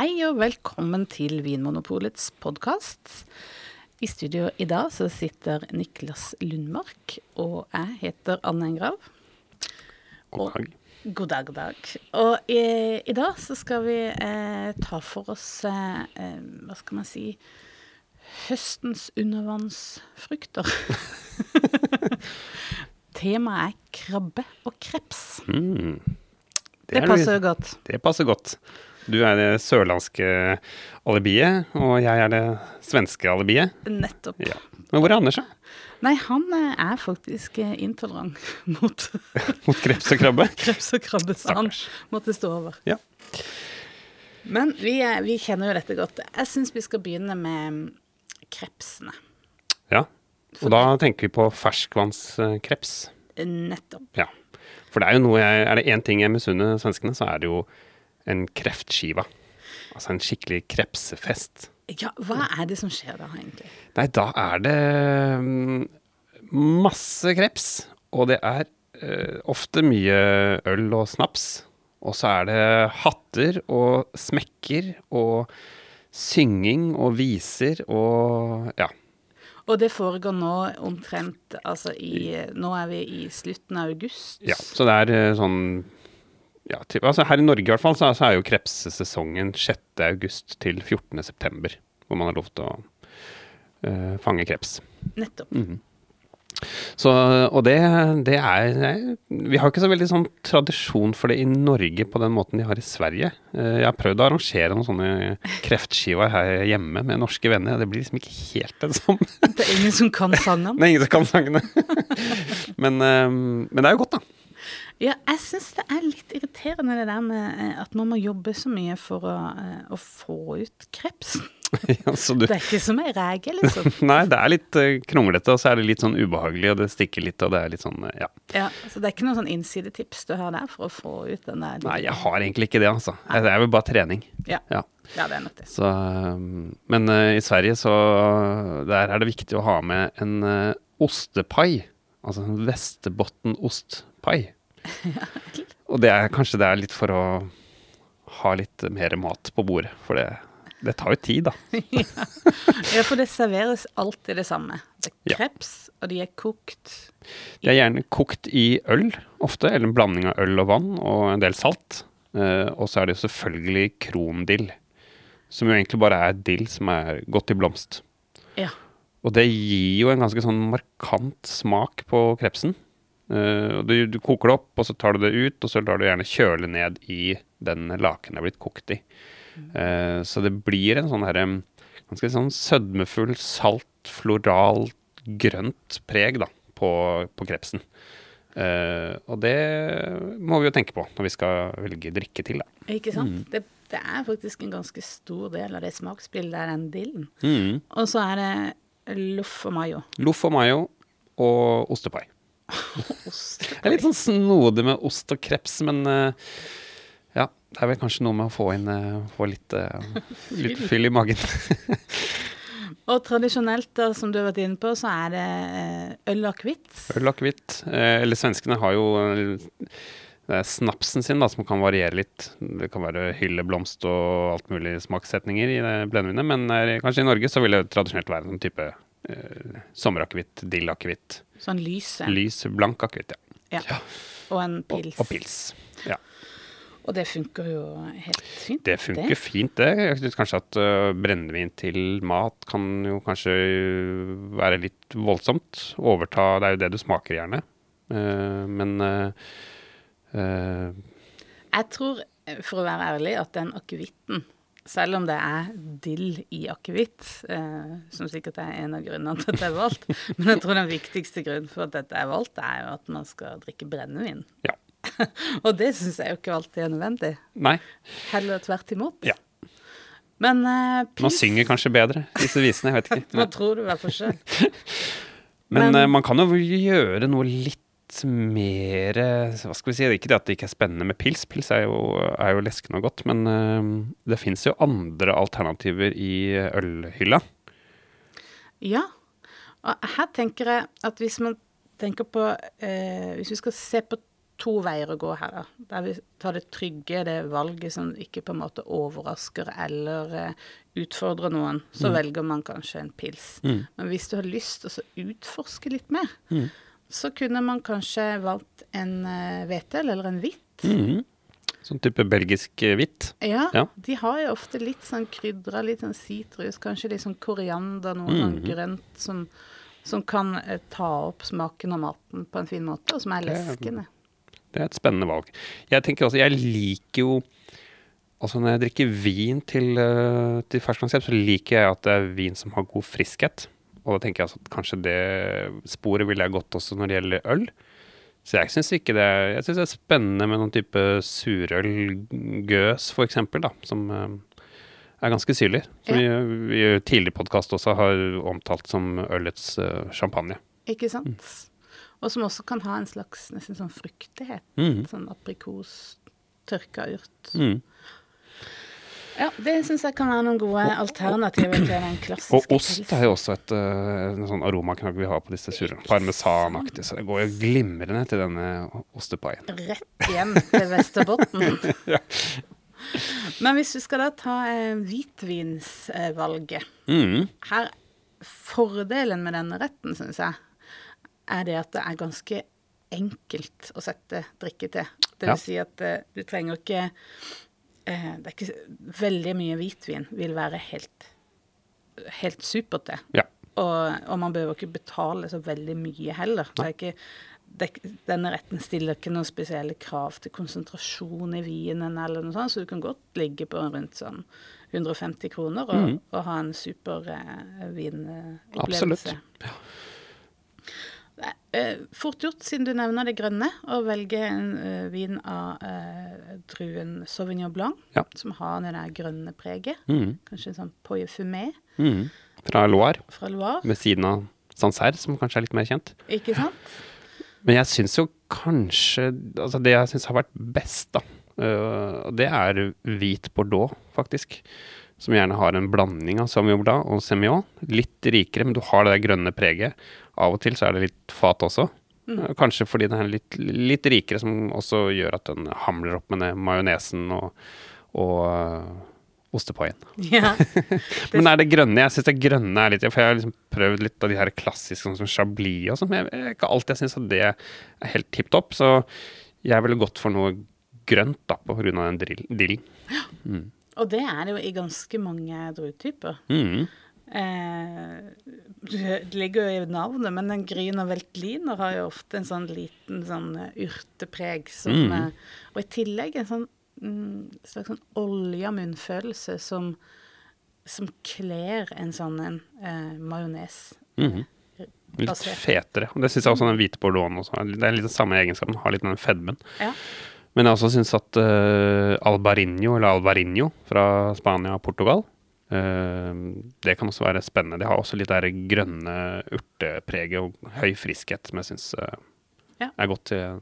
Hei og velkommen til Vinmonopolets podkast. I studio i dag så sitter Niklas Lundmark, og jeg heter Anne Engrav. God dag. God dag, god dag. Og i, i dag så skal vi eh, ta for oss eh, eh, Hva skal man si Høstens undervannsfrukter. Temaet er krabbe og kreps. Mm. Det, det passer jo godt. Det passer godt. Du er det sørlandske alibiet, og jeg er det svenske alibiet. Nettopp. Ja. Men hvor er Anders, da? Nei, han eh, er faktisk eh, intolerant mot Mot kreps og krabbe? kreps og krabbe, så han måtte stå over. Ja. Men vi, er- vi kjenner jo dette godt. Jeg syns vi skal begynne med mm, krepsene. ja. Og da tenker vi på ferskvannskreps. Nettopp. Ja. For det er jo noe jeg Er det én ting jeg misunner svenskene, så er det jo en kreftskive. Altså en skikkelig krepsefest. Ja, hva er det som skjer da, egentlig? Nei, da er det mm, masse kreps, og det er eh, ofte mye øl og snaps. Og så er det hatter og smekker og synging og viser og ja. Og det foregår nå omtrent Altså i Nå er vi i slutten av august. ja. Så det er eh, sånn ja, typ, altså Her i Norge i hvert fall, så, er jo krepsesesongen 6. august til 14. september, hvor man har lov til å uh, fange kreps. Nettopp. Så, og det, det er nei, Vi har ikke så veldig sånn tradisjon for det i Norge på den måten de har i Sverige. Eh, Jeg har prøvd å arrangere noen sånne kreftskiver her hjemme med norske venner. Det blir liksom ikke helt det samme. Det er ingen som kan sangene. Det er ingen som kan sangene. Men, eh, men det er jo godt, da. Ja, jeg syns det er litt irriterende det der med eh, at man må jobbe så mye for å, eh, å få ut krepsen. Ja, så du, Det er ikke som ei rege, liksom. nei, det er litt eh, kronglete, og så er det litt sånn ubehagelig, og det stikker litt, og det er litt sånn Ja. Ja, så det er ikke noen sånn innsidetips du har der for å få ut den der Nei, jeg har egentlig ikke det, altså. Det er vel bare trening. Ja, Ja. ja det er nok det. Så, men uh, i Sverige så Der er det viktig å ha med en uh, ostepai. Altså en Västerbottenostpai. Og det er kanskje det er litt for å ha litt mer mat på bordet. For det, det tar jo tid, da. Ja, for det serveres alltid det samme. Det er Ja. kreps, og de er kokt. De er gjerne kokt i øl ofte, eller en blanding av øl og vann og en del salt. Uh, og så er det jo selvfølgelig krondill, som jo egentlig bare er dill som er godt i blomst. Ja. Og det gir jo en ganske sånn markant smak på krepsen. Og du, du koker det opp, og så tar du det ut, og så lar du gjerne kjøle ned i den laken det er blitt kokt i. Uh, så det blir en sånn herre ganske sånn sødmefull, salt, floral, grønt preg da, på, på krepsen. Uh, og det må vi jo tenke på når vi skal velge drikke til, da. Ikke sant? Det, det er faktisk en ganske stor del av det smaksbildet, er den dillen. Mm. Og så er det loff og mayo. Loff og mayo og ostepai. Det er litt sånn snodig med ost og kreps, men uh, ja, det er vel kanskje noe med å få inn uh, få litt, uh, litt fyll i magen. Og tradisjonelt, da, som du har vært inne på, så er det øl og akevitt. Øl og akevitt. Eller svenskene har jo det er snapsen sin, da, som kan variere litt. Det kan være hylleblomst og alt mulig smakssetninger i det blendevinet, men er, kanskje i Norge så vil det tradisjonelt være en type eh, sommerakevitt, dillakevitt, Sånn lys. en. lys, blank akevitt, ja. Ja. Og en pils. og pils. Ja. Og det funker jo helt fint. Det funker fint, det. Jeg synes kanskje at uh, brennevin til mat kan jo kanskje øh, være litt voldsomt. Overta Det er jo det du smaker gjerne. Uh, men uh, Jeg tror, eh, for å være ærlig, at den akevitten, selv om det er dill i akevitt, eh, som sikkert er en av grunnene til at det er valgt, men jeg tror den viktigste grunnen for at dette er valgt, er jo at man skal drikke brennevin. ja. Og det syns jeg jo ikke alltid er nødvendig. Nei. Heller tvert imot. Ja. Men eh, Man synger kanskje bedre, disse visene. Jeg vet ikke. Hva tror du i hvert fall sjøl? Men, Men- eh, man kan jo gjøre noe litt mer Hva skal vi si? Ikke det at det ikke er spennende med pils. Pils er jo, er jo leskende og godt. Men øh, det fins jo andre alternativer i ølhylla. Ja. Og her tenker jeg at hvis man tenker på eh, Hvis vi skal se på to veier å gå her, da. Der vi tar det trygge, det valget som ikke på en måte overrasker eller eh, utfordrer noen. Så velger man kanskje en pils. Men hvis du har lyst til å utforske litt mer, så kunne man kanskje valgt en hvetel eller en hvitt. Mhm. Sånn type belgisk eh, hvitt. Ja, Ja. de har jo ofte litt sånn krydra, litt sånn sitrus, kanskje litt sånn koriander, noe sånn -hmm. grønt som, som kan eh, ta opp smaken av maten på en fin måte, og som er leskende. Det er et spennende valg. Jeg tenker også, jeg liker jo Altså når jeg drikker vin til, til ferskvannsrept, så liker jeg at det er vin som har god friskhet. Og da tenker jeg at kanskje det sporet ville jeg gått også når det gjelder øl. Så jeg syns ikke det Jeg det er spennende med noen type surøl, gøs eksempel, da, som eh, er ganske syrlig. Som vi, vi i tidligere podkast også har omtalt som ølets eh, champagne. Ikke sant? Og som også kan ha en slags nesten sånn fruktighet. Mm. Sånn aprikos, tørka urt. Mm. Ja, det syns jeg kan være noen gode alternativer til den klassiske Og ost er jo også et, uh, sånn aromaknagg vi har på disse surene. Parmesanaktig. Så det går jo glimrende til denne ostepaien. Rett hjem til Vesterbotten. Men hvis vi skal da ta eh, hvitvinsvalget Mm. her, Fordelen med denne retten, syns jeg, er det at det er ganske enkelt å sette drikke til. Det vil Ja. si at eh, du trenger ikke eh, Det er ikke veldig mye hvitvin vil være helt, helt supert til. Ja. Og, og man behøver ikke betale så veldig mye heller. Det er ikke, det denne retten stiller ikke noen spesielle krav til konsentrasjon i vinen, eller noe sånt, så du kan godt ligge på rundt sånn 150 kroner og, og ha en super eh, vinopplevelse. Absolutt. Det eh, fort gjort, siden du nevner det grønne, å velge en eh, vin av eh, druen Sauvignon Blanc, Ja. som har det der grønne preget. Mm. Kanskje en sånn Poye Fumé Mm. Fra Loire, fra Loire. ved siden av Sancerre, som kanskje er litt mer kjent. Ikke sant? Men jeg syns jo kanskje Altså det jeg syns har vært best, da, øh, det er hvit bordeaux, faktisk. Som gjerne har en blanding av sauvignon blanc og semillon. Litt rikere, men du har det der grønne preget. Av og til så er det litt fat også. Mm. Kanskje fordi den er litt, litt rikere, som også gjør at den hamler opp med majonesen og, og uh, ostepaien. Ja. Men er det grønne? Jeg syns det grønne er litt For jeg har liksom prøvd litt av de her klassiske, sånn som Chablis og sånn. Men jeg, ikke alltid jeg syns at det er helt tipp topp. Så jeg ville gått for noe grønt, da, på grunn av den drill- Mm. Og det er det jo i ganske mange druetyper. Mm. Eh, det ligger jo i navnet, men den gryna Veltliner har jo ofte en sånn liten sånn eh, urtepreg som Mm. eh, Og i tillegg en sånn mm, slags sånn olja munnfølelse som, som kler en sånn en eh, majones. Mhm. Litt fetere. Det syns jeg også den hvite bordeauxen også. Det er litt den samme egenskapen. Har litt den fedmen. Ja. Men jeg også syns at uh, Albarinho, eller albarinho fra Spania og Portugal Det kan også være spennende. De har også litt det grønne urtepreget og høy friskhet som jeg syns Ja. er godt til,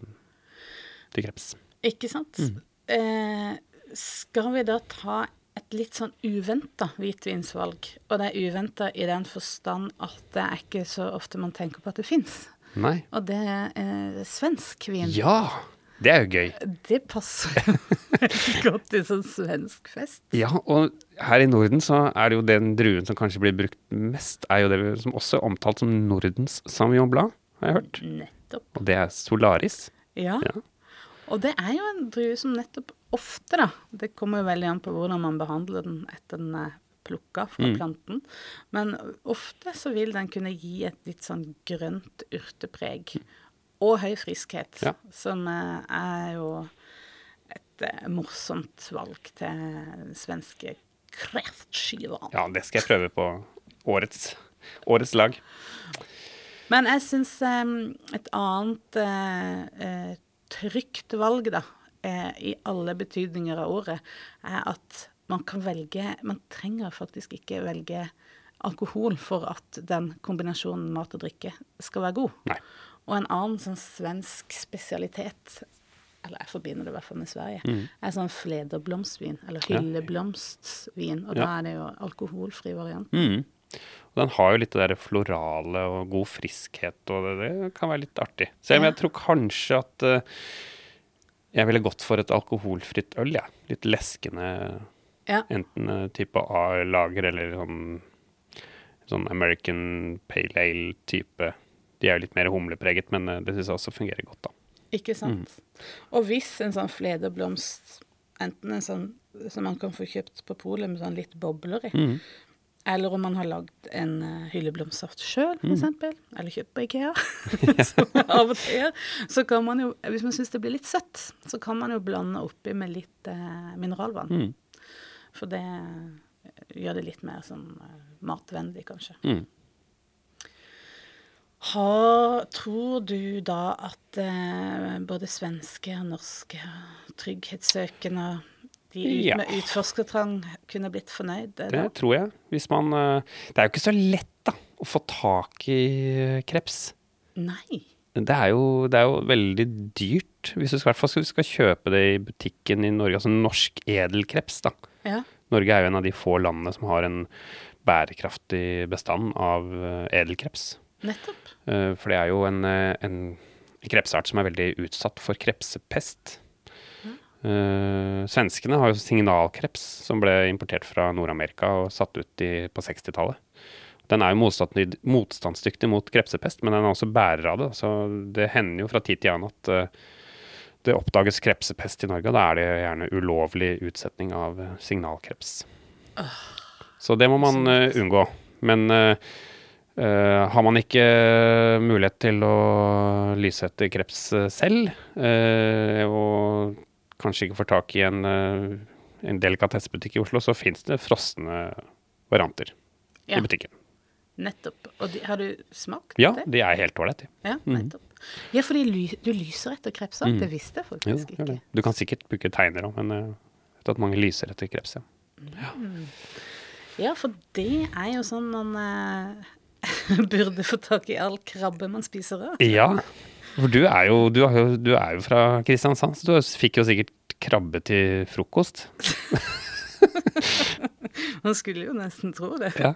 til kreps. Ikke sant? Mm. Eh, skal vi da ta et litt sånn uventa hvitvinsvalg? Og det er uventa i den forstand at det er ikke så ofte man tenker på at det fins. Nei. Og det er eh, svensk vin. Ja! Det er jo gøy. Det passer jo godt til sånn svensk fest. Ja, og her i Norden så er det jo den druen som kanskje blir brukt mest, er jo det som også er omtalt som Nordens Sauvignon Blanc, har jeg hørt. Nettopp. Og det er Solaris. Ja. Ja. Og det er jo en drue som nettopp ofte, da Det kommer jo veldig an på hvordan man behandler den etter den er plukka fra Mm. planten. Men ofte så vil den kunne gi et litt sånn grønt urtepreg. Og høy friskhet. Ja. Som eh, er jo et eh, morsomt valg til svenske kreftskiva. Ja, det skal jeg prøve på årets, årets lag. Men jeg syns et annet uh, trygt valg, da, uh, i alle betydninger av ordet, er at man kan velge Man trenger faktisk ikke velge alkohol for at den kombinasjonen mat og drikke skal være god. Nei. Og en annen sånn svensk spesialitet, eller jeg forbinder det i hvert fall med Sverige, Mm. er sånn flederblomstvin, eller hylleblomstvin. Og Ja. da er det jo alkoholfri variant. Mm. Og den har jo litt det der florale og god friskhet, og det, det kan være litt artig. Selv om Ja. jeg tror kanskje at uh, Jeg ville gått for et alkoholfritt øl, jeg. Ja. Litt leskende. Ja. Enten uh, type A-lager eller sånn, sånn American Pale Ale-type. De er jo litt mer humlepreget, men uh, det syns jeg også fungerer godt, da. Ikke sant. Og hvis en sånn flederblomst, enten en sånn som man kan få kjøpt på polet med sånn litt bobler i, Mm. eller om man har lagd en uh, hylleblomstsaft sjøl, Mm. f.eks., eller kjøpt på Ikea, som av og til gjør, så kan man jo, hvis man syns det blir litt søtt, så kan man jo blande oppi med litt uh, mineralvann. Mm. For det eh, gjør det litt mer sånn uh, matvennlig, kanskje. Mm. Har, tror du da at eh, både svenske og norske trygghetssøkende de ut Ja. med utforskertrang kunne blitt fornøyd? Det det tror jeg. Hvis man eh, Det er jo ikke så lett, da, å få tak i eh, kreps. Nei. Det er, jo, det er jo veldig dyrt, hvis du skal, skal, skal kjøpe det i butikken i Norge. Altså norsk edelkreps, da. Ja. Norge er jo en av de få landene som har en bærekraftig bestand av eh, edelkreps. Nettopp. Eh, For det er jo en, eh, en krepsart som er veldig utsatt for krepsepest. Uh, svenskene har jo signalkreps, som ble importert fra Nord-Amerika og satt ut i, på 60-tallet. Den er jo motstandsdyktig, motstandsdyktig mot krepsepest, men den er også bærer av det. Så det hender jo fra tid til annen at uh, det oppdages krepsepest i Norge, og da er det gjerne ulovlig utsetning av signalkreps. signalkreps. Så det må man unngå. Men eh, eh, har man ikke mulighet til å lyse etter kreps eh, selv, uh, og kanskje ikke får tak i en, uh, en delikatessebutikk i Oslo, så fins det frosne varianter Ja, i butikken. nettopp. Og de, har du smakt Ja, det? de er helt ålreite. Ja, nettopp. Ja, fordi du lyser etter krepser. Det visste jeg Jo, faktisk det. ikke. Du kan sikkert bruke tegner òg, men eh, jeg vet at mange lyser etter kreps. Ja. Ja, for det er jo sånn man eh, burde få tak i all krabbe man spiser rød. ja, for du er jo, du er jo, du er jo fra Kristiansand, så du fikk jo sikkert krabbe til frokost. Man skulle jo nesten tro det. Ja.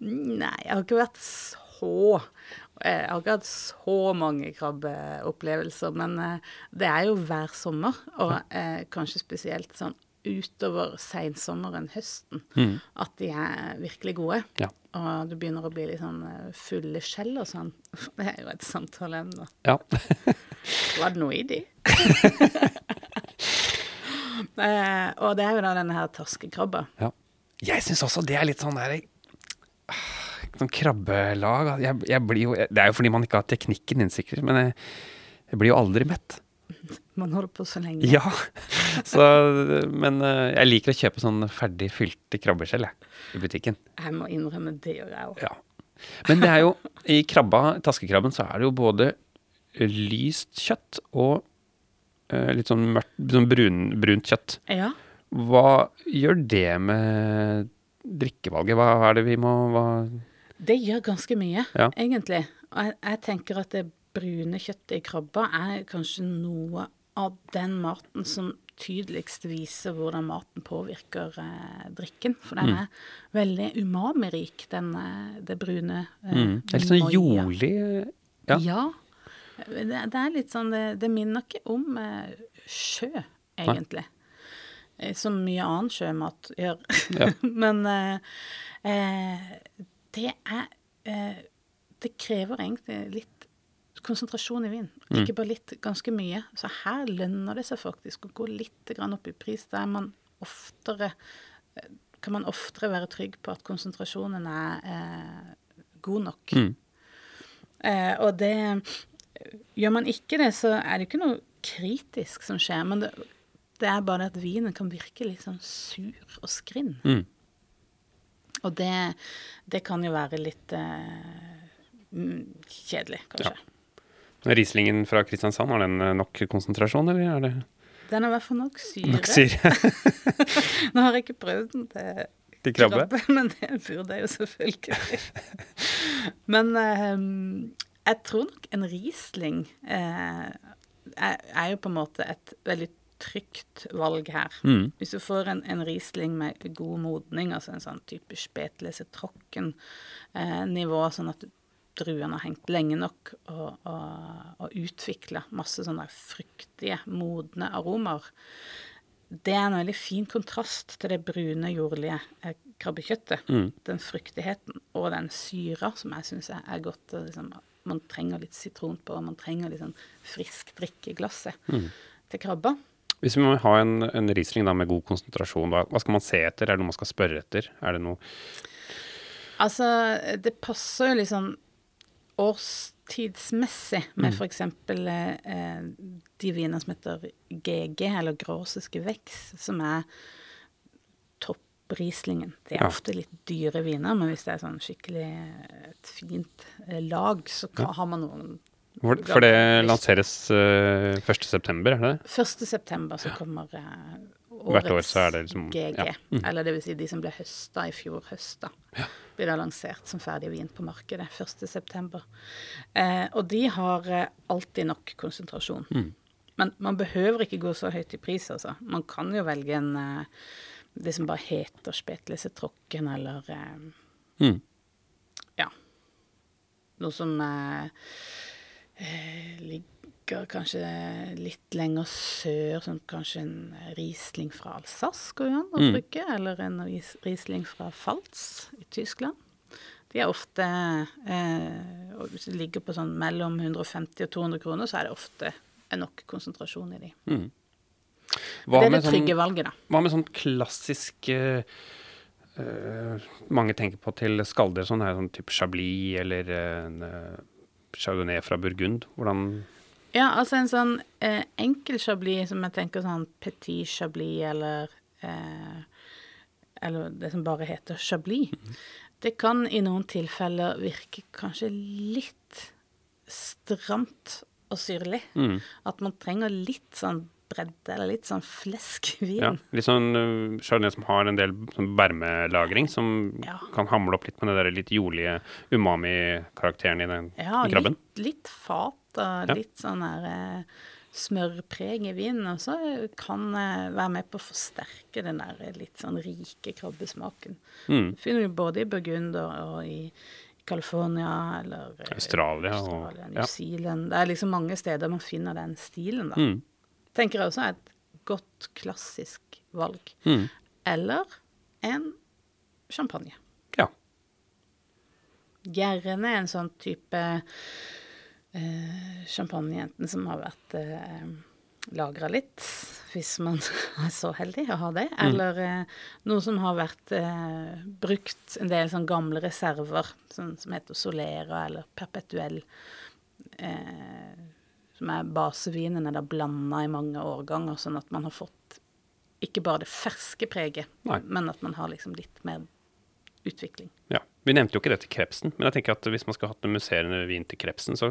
Nei, jeg har ikke vært så eh, Jeg har ikke hatt så mange krabbeopplevelser, men eh, det er jo hver sommer, og eh, kanskje spesielt sånn utover seinsommeren, høsten, at de er virkelig gode. Ja. Og du begynner å bli litt sånn eh, fulle skjell og sånn. Det er jo et samtaleemne. ja. Var det noe i de? eh, og det er jo da denne her torskekrabba. Ja. Jeg syns også det er litt sånn der ah, Sånn krabbelag. Jeg, jeg jo, det er jo fordi man ikke har teknikken din, sikkert, men jeg, jeg blir jo aldri mett. Man holder på så lenge. Ja. Så, men eh, jeg liker å kjøpe sånn ferdig fylte krabbeskjell jeg, i butikken. Jeg må innrømme det gjør jeg òg. Ja. Men det er jo, i krabba, taskekrabben, så er det jo både lyst kjøtt og uh, litt sånn mørkt, sånn brun, brunt kjøtt. Ja. Hva gjør det med drikkevalget? Hva er det vi må hva Det gjør ganske mye, Ja. egentlig. Og jeg, jeg tenker at det brune kjøttet i krabba er kanskje noe av den maten som tydeligst viser hvordan maten påvirker eh, drikken. For den er veldig umami-rik, den, eh, det brune eh, mm. Det er litt sånn jordlig Ja. Ja. Det, det er litt sånn Det, det minner ikke om eh, sjø, egentlig. Nei. Som mye annen sjømat gjør. Ja. Men eh, eh, det er eh, Det krever egentlig litt konsentrasjon i vin. Mm. Ikke bare litt, ganske mye. Så her lønner det seg faktisk å gå litt grann opp i pris, der man oftere eh, kan man oftere være trygg på at konsentrasjonen er eh, god nok. Mm. Eh, og det Gjør man ikke det, så er det ikke noe kritisk som skjer. Men det, det er bare at vinen kan virke litt sånn sur og skrinn. Mm. Og det, det kan jo være litt eh, mm, kjedelig, kanskje. Rieslingen fra Kristiansand, har den eh, nok konsentrasjon, eller er det Den har i hvert fall nok syre. nok syre Nå har jeg ikke prøvd den til til krabbe? krabbe, men det burde jeg jo selvfølgelig. men eh, jeg tror nok en Riesling eh, er, er jo på en måte et veldig trygt valg her. Mm. Hvis du får en, en Riesling med god modning, altså en sånn type spetlese trocken eh, nivå, sånn at du druene har hengt lenge nok og, og, og utvikla masse sånne fruktige, modne aromaer. Det er en veldig fin kontrast til det brune, jordlige krabbekjøttet. krabbekjøttet. Den fruktigheten og den syra som jeg syns er, godt. Liksom, man trenger litt sitron på, og man trenger litt sånn frisk drikke i glasset til krabba. Hvis vi må ha en, en Riesling med god konsentrasjon, hva, hva skal man se etter? Er det noe man skal spørre etter? Er det noe Altså, det passer jo sånn årstidsmessig med Mm. eksempel eh, de vinene som heter GG, eller Gråsiske Veks, som er topprislingen. Det er Ja. ofte litt dyre viner, men hvis det er sånn skikkelig eh, et fint eh, lag, så kan, har man noen For, for det lanseres uh, 1.9., er det det? 1. september så kommer eh, Hvert år årets så er det liksom- GG. ja. Mm. Eller det vil si de som ble høsta i fjor høsta. Blir da lansert som ferdig vin på markedet 1. september. Eh, og de har eh, alltid nok konsentrasjon. Mm. Men man behøver ikke gå så høyt i pris, altså. Man kan jo velge en eh, det som bare heter Spetlese Tråkken, eller eh, Mm. ja. Noe som eh, ligger kanskje litt lenger sør, som kanskje en Riesling fra Alsace går an å Mm. eller en Ries- Riesling fra Falz i Tyskland. De er ofte eh, og Hvis det ligger på sånn mellom 150 og 200 kroner, så er det ofte nok konsentrasjon i de. Mm. Det er det trygge valget, da. Hva med sånn klassisk eh, eh, Mange tenker på til skalder, sånn sånn type Chablis eller en eh, Chardonnay fra Burgund. Hvordan Ja, altså en sånn eh, enkel chablis som jeg tenker sånn petit chablis, eller eh, Eller det som bare heter chablis. Det kan i noen tilfeller virke kanskje litt stramt og syrlig. mm. At man trenger litt sånn bredde, eller litt sånn fleskvin. Ja, litt sånn Chardonnay som har en del sånn bermelagring, som Ja. kan hamle opp litt med den der litt jordlige umami-karakteren i den Ja, i krabben. litt, litt fat og litt sånn der smørpreg i vinen, og så kan være med på å forsterke den der litt sånn rike krabbesmaken. Mm. finner du både i Burgund og, i California eller Australia Australia, New ja. Zealand. Det er liksom mange steder man finner den stilen, da. Mm. Tenker jeg også er et godt klassisk valg. Mm. Eller en champagne. Ja. Gjerne en sånn type eh, champagne enten som har vært eh, lagra litt, hvis man er så heldig å ha det, eller eh, noe som har vært eh, brukt en del sånn gamle reserver, sånn som heter Solera eller Perpetuell, eh, som er basevinene der da blanda i mange årganger, sånn at man har fått ikke bare det ferske preget, Nei. men at man har liksom litt mer utvikling. ja. Vi nevnte jo ikke det til krepsen, men jeg tenker at hvis man skal ha hatt en musserende vin til krepsen, så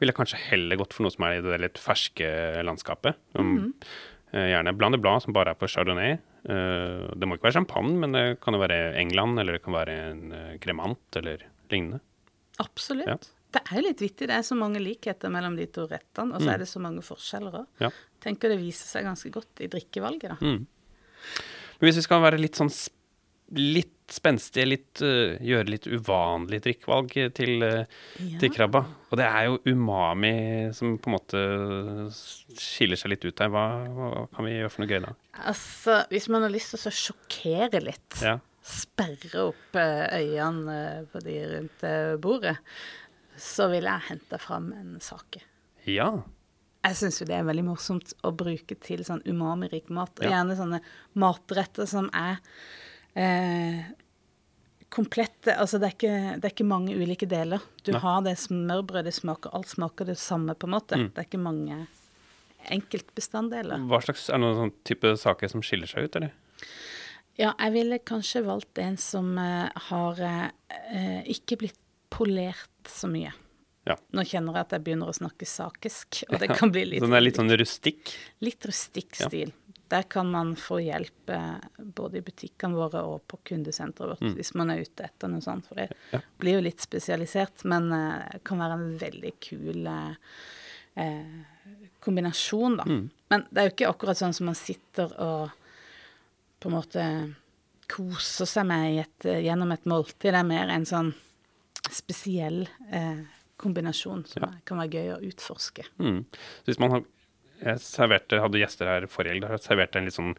ville jeg kanskje heller gått for noe som er i det litt ferske landskapet. Mm -hmm. gjerne Blande Blad, som bare er på chardonnay. Eh, det må ikke være champagne, men det kan jo være England, eller det kan være en kremant, eller lignende. Absolutt. Ja. Det er jo litt vittig. Det er så mange likheter mellom de to rettene, og så er det så mange forskjeller òg. Ja. Tenker det viser seg ganske godt i drikkevalget, da. Mm. Men hvis vi skal være litt sånn litt spenstige, litt, uh, gjøre litt uvanlig drikkevalg til, uh, Ja. til krabba, og det er jo umami som på en måte skiller seg litt ut her, hva, hva kan vi gjøre for noe gøy da? Altså, hvis man har lyst til å sjokkere litt, Ja. sperre opp øynene på de rundt bordet, så vil jeg hente fram en sake. Ja. Jeg syns jo det er veldig morsomt å bruke til sånn umami-rik mat. Og Ja. gjerne sånne matretter som er eh, komplette. Altså det er, ikke, det er ikke mange ulike deler. Du Nei. har det smørbrødet, smaker, alt smaker det samme, på en måte. Mm. Det er ikke mange enkeltbestanddeler. Hva slags, er det noen sånn type saker som skiller seg ut, eller? Ja, jeg ville kanskje valgt en som eh, har eh, ikke blitt polert så mye. Ja. Nå kjenner jeg at jeg begynner å snakke sakisk, og det kan bli litt Så den er litt sånn rustikk? Litt rustikk Ja. stil. Der kan man få hjelp eh, både i butikkene våre og på kundesenteret vårt, hvis man er ute etter noe sånt. For det Mm. Ja. blir jo litt spesialisert, men uh, kan være en veldig kul eh, kombinasjon, da. Mm. Men det er jo ikke akkurat sånn som man sitter og på en måte koser seg med et, gjennom et måltid. Det er mer en sånn spesiell eh, kombinasjon som Ja. kan være gøy å utforske. Mm. Så hvis man har, jeg serverte, hadde gjester her forrige helg, da serverte jeg en litt sånn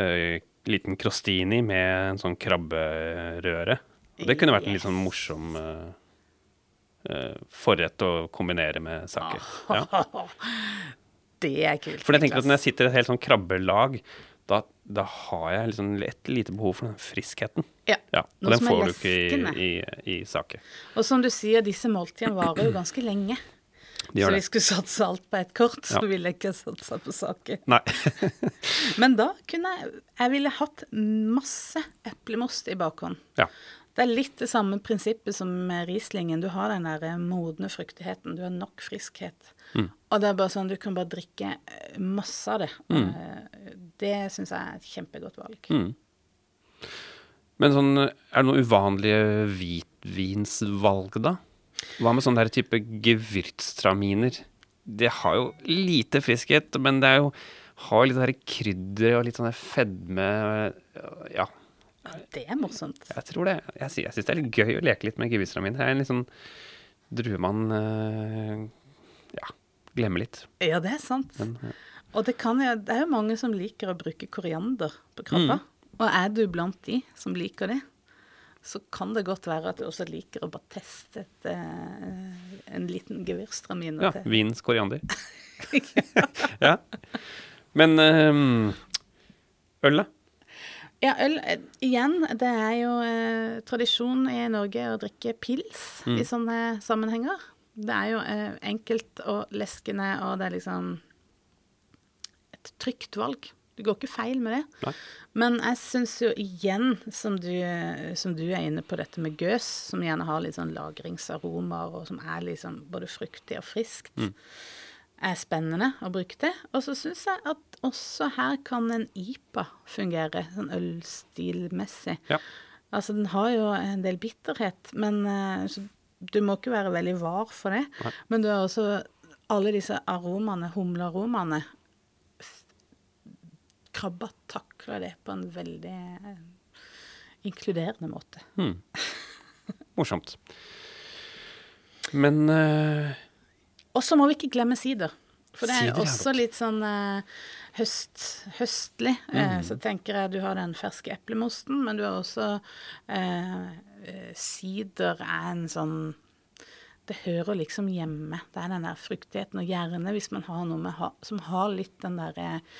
eh, liten crostini med en sånn krabberøre. Og det kunne vært en litt sånn morsom eh, eh, forrett å kombinere med saker. Ja. Det er kult. For jeg tenker at når jeg sitter i et helt sånn krabbelag, da, har jeg liksom et lite behov for den friskheten. Ja. Ja, og den får du ikke i, i, i sake. Og som du sier, disse måltidene varer jo ganske lenge. De så vi det. skulle satse alt på ett kort, så Ja. ville jeg ikke satsa på saker. Nei. Men da kunne jeg Jeg ville hatt masse eplemost i bakhånd. ja. Det er litt det samme prinsippet som med Rieslingen. Du har den der eh, modne fruktigheten. Du har nok friskhet. Mm. Og det er bare sånn du kan bare drikke eh, masse av det. Eh, Det syns jeg er et kjempegodt valg. Mm. Men sånn, er det noen uvanlige hvitvinsvalg, da? Hva med sånn der type gewürztraminer? Det har jo lite friskhet, men det er jo har litt sånn krydder og litt sånn fedme Ja, Ja, det er morsomt. jeg tror det. Jeg, jeg syns det er litt gøy å leke litt med gewürztraminer. Det er en litt sånn drue man eh, ja, glemmer litt. Ja, det er sant. Men, ja. Og det, kan, det er jo mange som liker å bruke koriander på krabba. Mm. Og er du blant de som liker det, så kan det godt være at du også liker å bare teste et, eh, en liten gevirstramin. Ja, til. Wiens koriander. ja. Men um, øl, da? Ja, øl eh, igjen. Det er jo eh, tradisjon i Norge å drikke pils Mm. i sånne sammenhenger. Det er jo eh, enkelt og leskende, og det er liksom et trygt valg. Du går ikke feil med det. Nei. Men jeg syns jo igjen, som du, som du er inne på dette med gøs, som gjerne har litt sånn lagringsaromaer, og som er liksom både fruktig og friskt, er spennende å bruke det. Og så syns jeg at også her kan en IPA fungere, sånn ølstilmessig. Ja. Altså, den har jo en del bitterhet, men eh, så du må ikke være veldig var for det. Nei. Men du har også alle disse aromaene, humlearomaene. Krabba takler det på en veldig eh, inkluderende måte. Hmm. Morsomt. Men eh, Og så må vi ikke glemme sider. For det er Sider er også godt. litt sånn eh, høst, høstlig. Mm. så tenker jeg du har den ferske eplemosten, men du har også Sider er en sånn Det hører liksom hjemme. Det er den der fruktigheten, og gjerne hvis man har noe med, som har litt den der eh,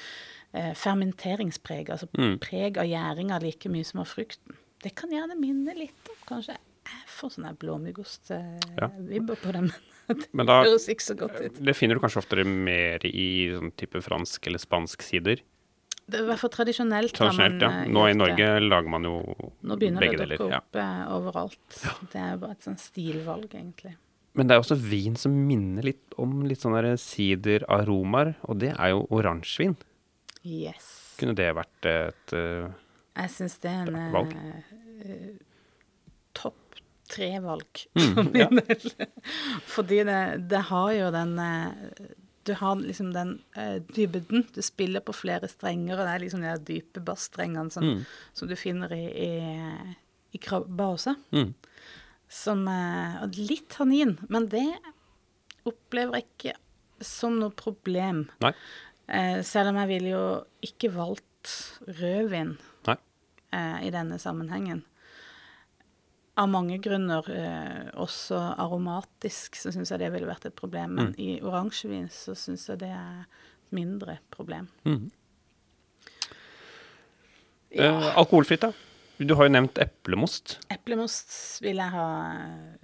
fermenteringspreg, altså Mm. preg av gjæringa like mye som av frukten. Det kan gjerne minne litt om kanskje jeg får sånne blåmuggostvibber ja. på dem, men det da- høres ikke så godt ut. det finner du kanskje oftere mer i sånn type fransk eller spansk sider. Det er i hvert fall tradisjonelt. Tradisjonelt, ja. eh, Nå i Norge det. lager man jo begge deler. Nå begynner det å dukke opp ja. overalt. Det er bare et sånn stilvalg, egentlig. Men det er også vin som minner litt om litt sånne der sideraromaer, og det er jo oransjevin. Yes. Kunne det vært et uh, Jeg syns det er en Valg. eh, topp tre-valg Mm, for ja. del. Fordi det, det har jo den eh, Du har liksom den uh, dybden. Du spiller på flere strenger, og det er liksom de dype bassstrengene som, Mm. som du finner i, i, i krabba også. mm. Som uh, Litt tannin, men det opplever jeg ikke som noe problem. Nei. Eh, selv om jeg ville jo ikke valgt rødvin eh, i denne sammenhengen. Av mange grunner, eh, også aromatisk, så syns jeg det ville vært et problem. Men Mm. i oransjevin så syns jeg det er et mindre problem. Mm. Ja. Eh, alkoholfritt, da? Du har jo nevnt eplemost. Eplemost vil jeg ha eh,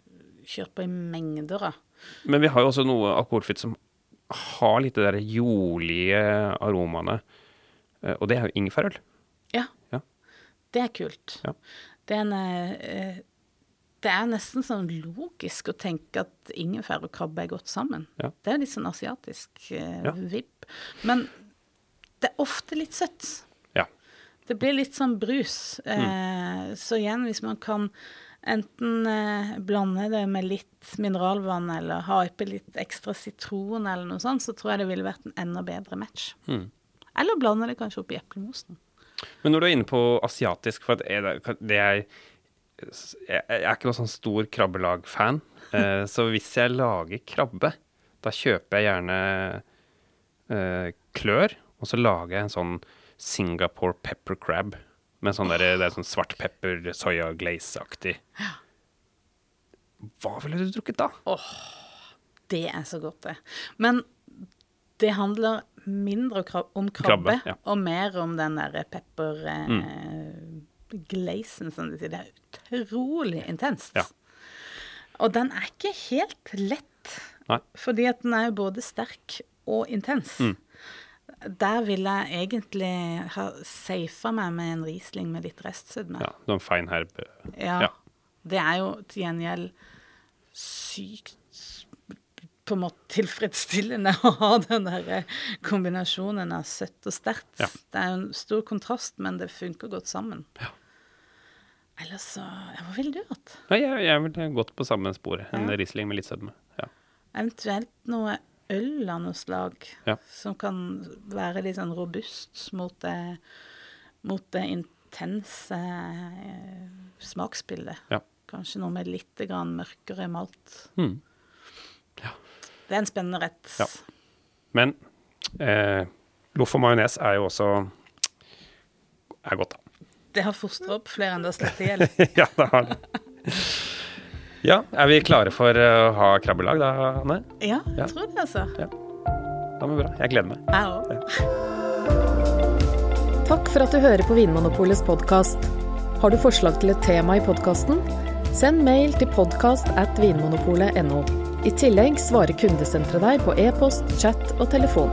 kjørt på i mengder av. Men vi har jo også noe alkoholfritt som har litt det der jordlige aromaene. Eh, og det er jo ingefærøl. Ja. Ja. Det er kult. Ja. Det er en eh, Det er nesten sånn logisk å tenke at ingefær og krabbe er godt sammen. Ja. Det er litt sånn asiatisk eh, Ja. vibb. Men det er ofte litt søtt. Ja. Det blir litt sånn brus. Mm. Eh, så igjen, hvis man kan enten eh, blande det med litt mineralvann eller ha oppi litt ekstra sitron eller noe sånt, så tror jeg det ville vært en enda bedre match. Mm. Eller blande det kanskje oppi eplemosen. Men når du er inne på asiatisk, for at er det, det er jeg, jeg er ikke noen sånn stor krabbelag-fan. Eh, så hvis jeg lager krabbe, da kjøper jeg gjerne eh, klør, og så lager jeg en sånn Singapore pepper crab. Med sånn der, det er sånn svart pepper, soya glaze-aktig. Hva ville du drukket da? Det er så godt, det. Men det handler mindre om krabbe, Krabbe, ja. og mer om den derre pepper Mm. eh, glazen, som de sier. Det er utrolig intenst. Ja. Og den er ikke helt lett, Nei. fordi at den er både sterk og intens. Mm. Der vil jeg egentlig ha safa meg med en Riesling med litt restsødme. Ja, noen fein herb. Ja. Ja. Det er jo til gjengjeld sykt på en måte tilfredsstillende å ha den der kombinasjonen av søtt og sterkt. Ja. Det er jo en stor kontrast, men det funker godt sammen. Ja. Ellers så ja, Hva ville du hatt? Jeg, jeg ville gått på samme sporet. En. Riesling med litt sødme. Ja. Eventuelt noe øl av noe slag Ja. som kan være litt sånn robust mot det, mot det intense eh, smaksbildet. Ja. Kanskje noe med litt grann mørkere malt. Mm. Det er en spennende rett. Ja. Men eh, loff og majones er jo også er godt, da. Det har fostra opp flere enn det har slått i hjel. ja, det har det. Ja, er vi klare for eh, å ha krabbelag da, Anne? Ja, Ja. jeg tror det, altså. Ja, men bra. Jeg gleder meg. Jeg òg. Takk for at du hører på Vinmonopolets podkast. Har du forslag til et tema i podkasten? Send mail til podkast at vinmonopolet.no. I tillegg svarer kundesenteret deg på e-post, chat og telefon.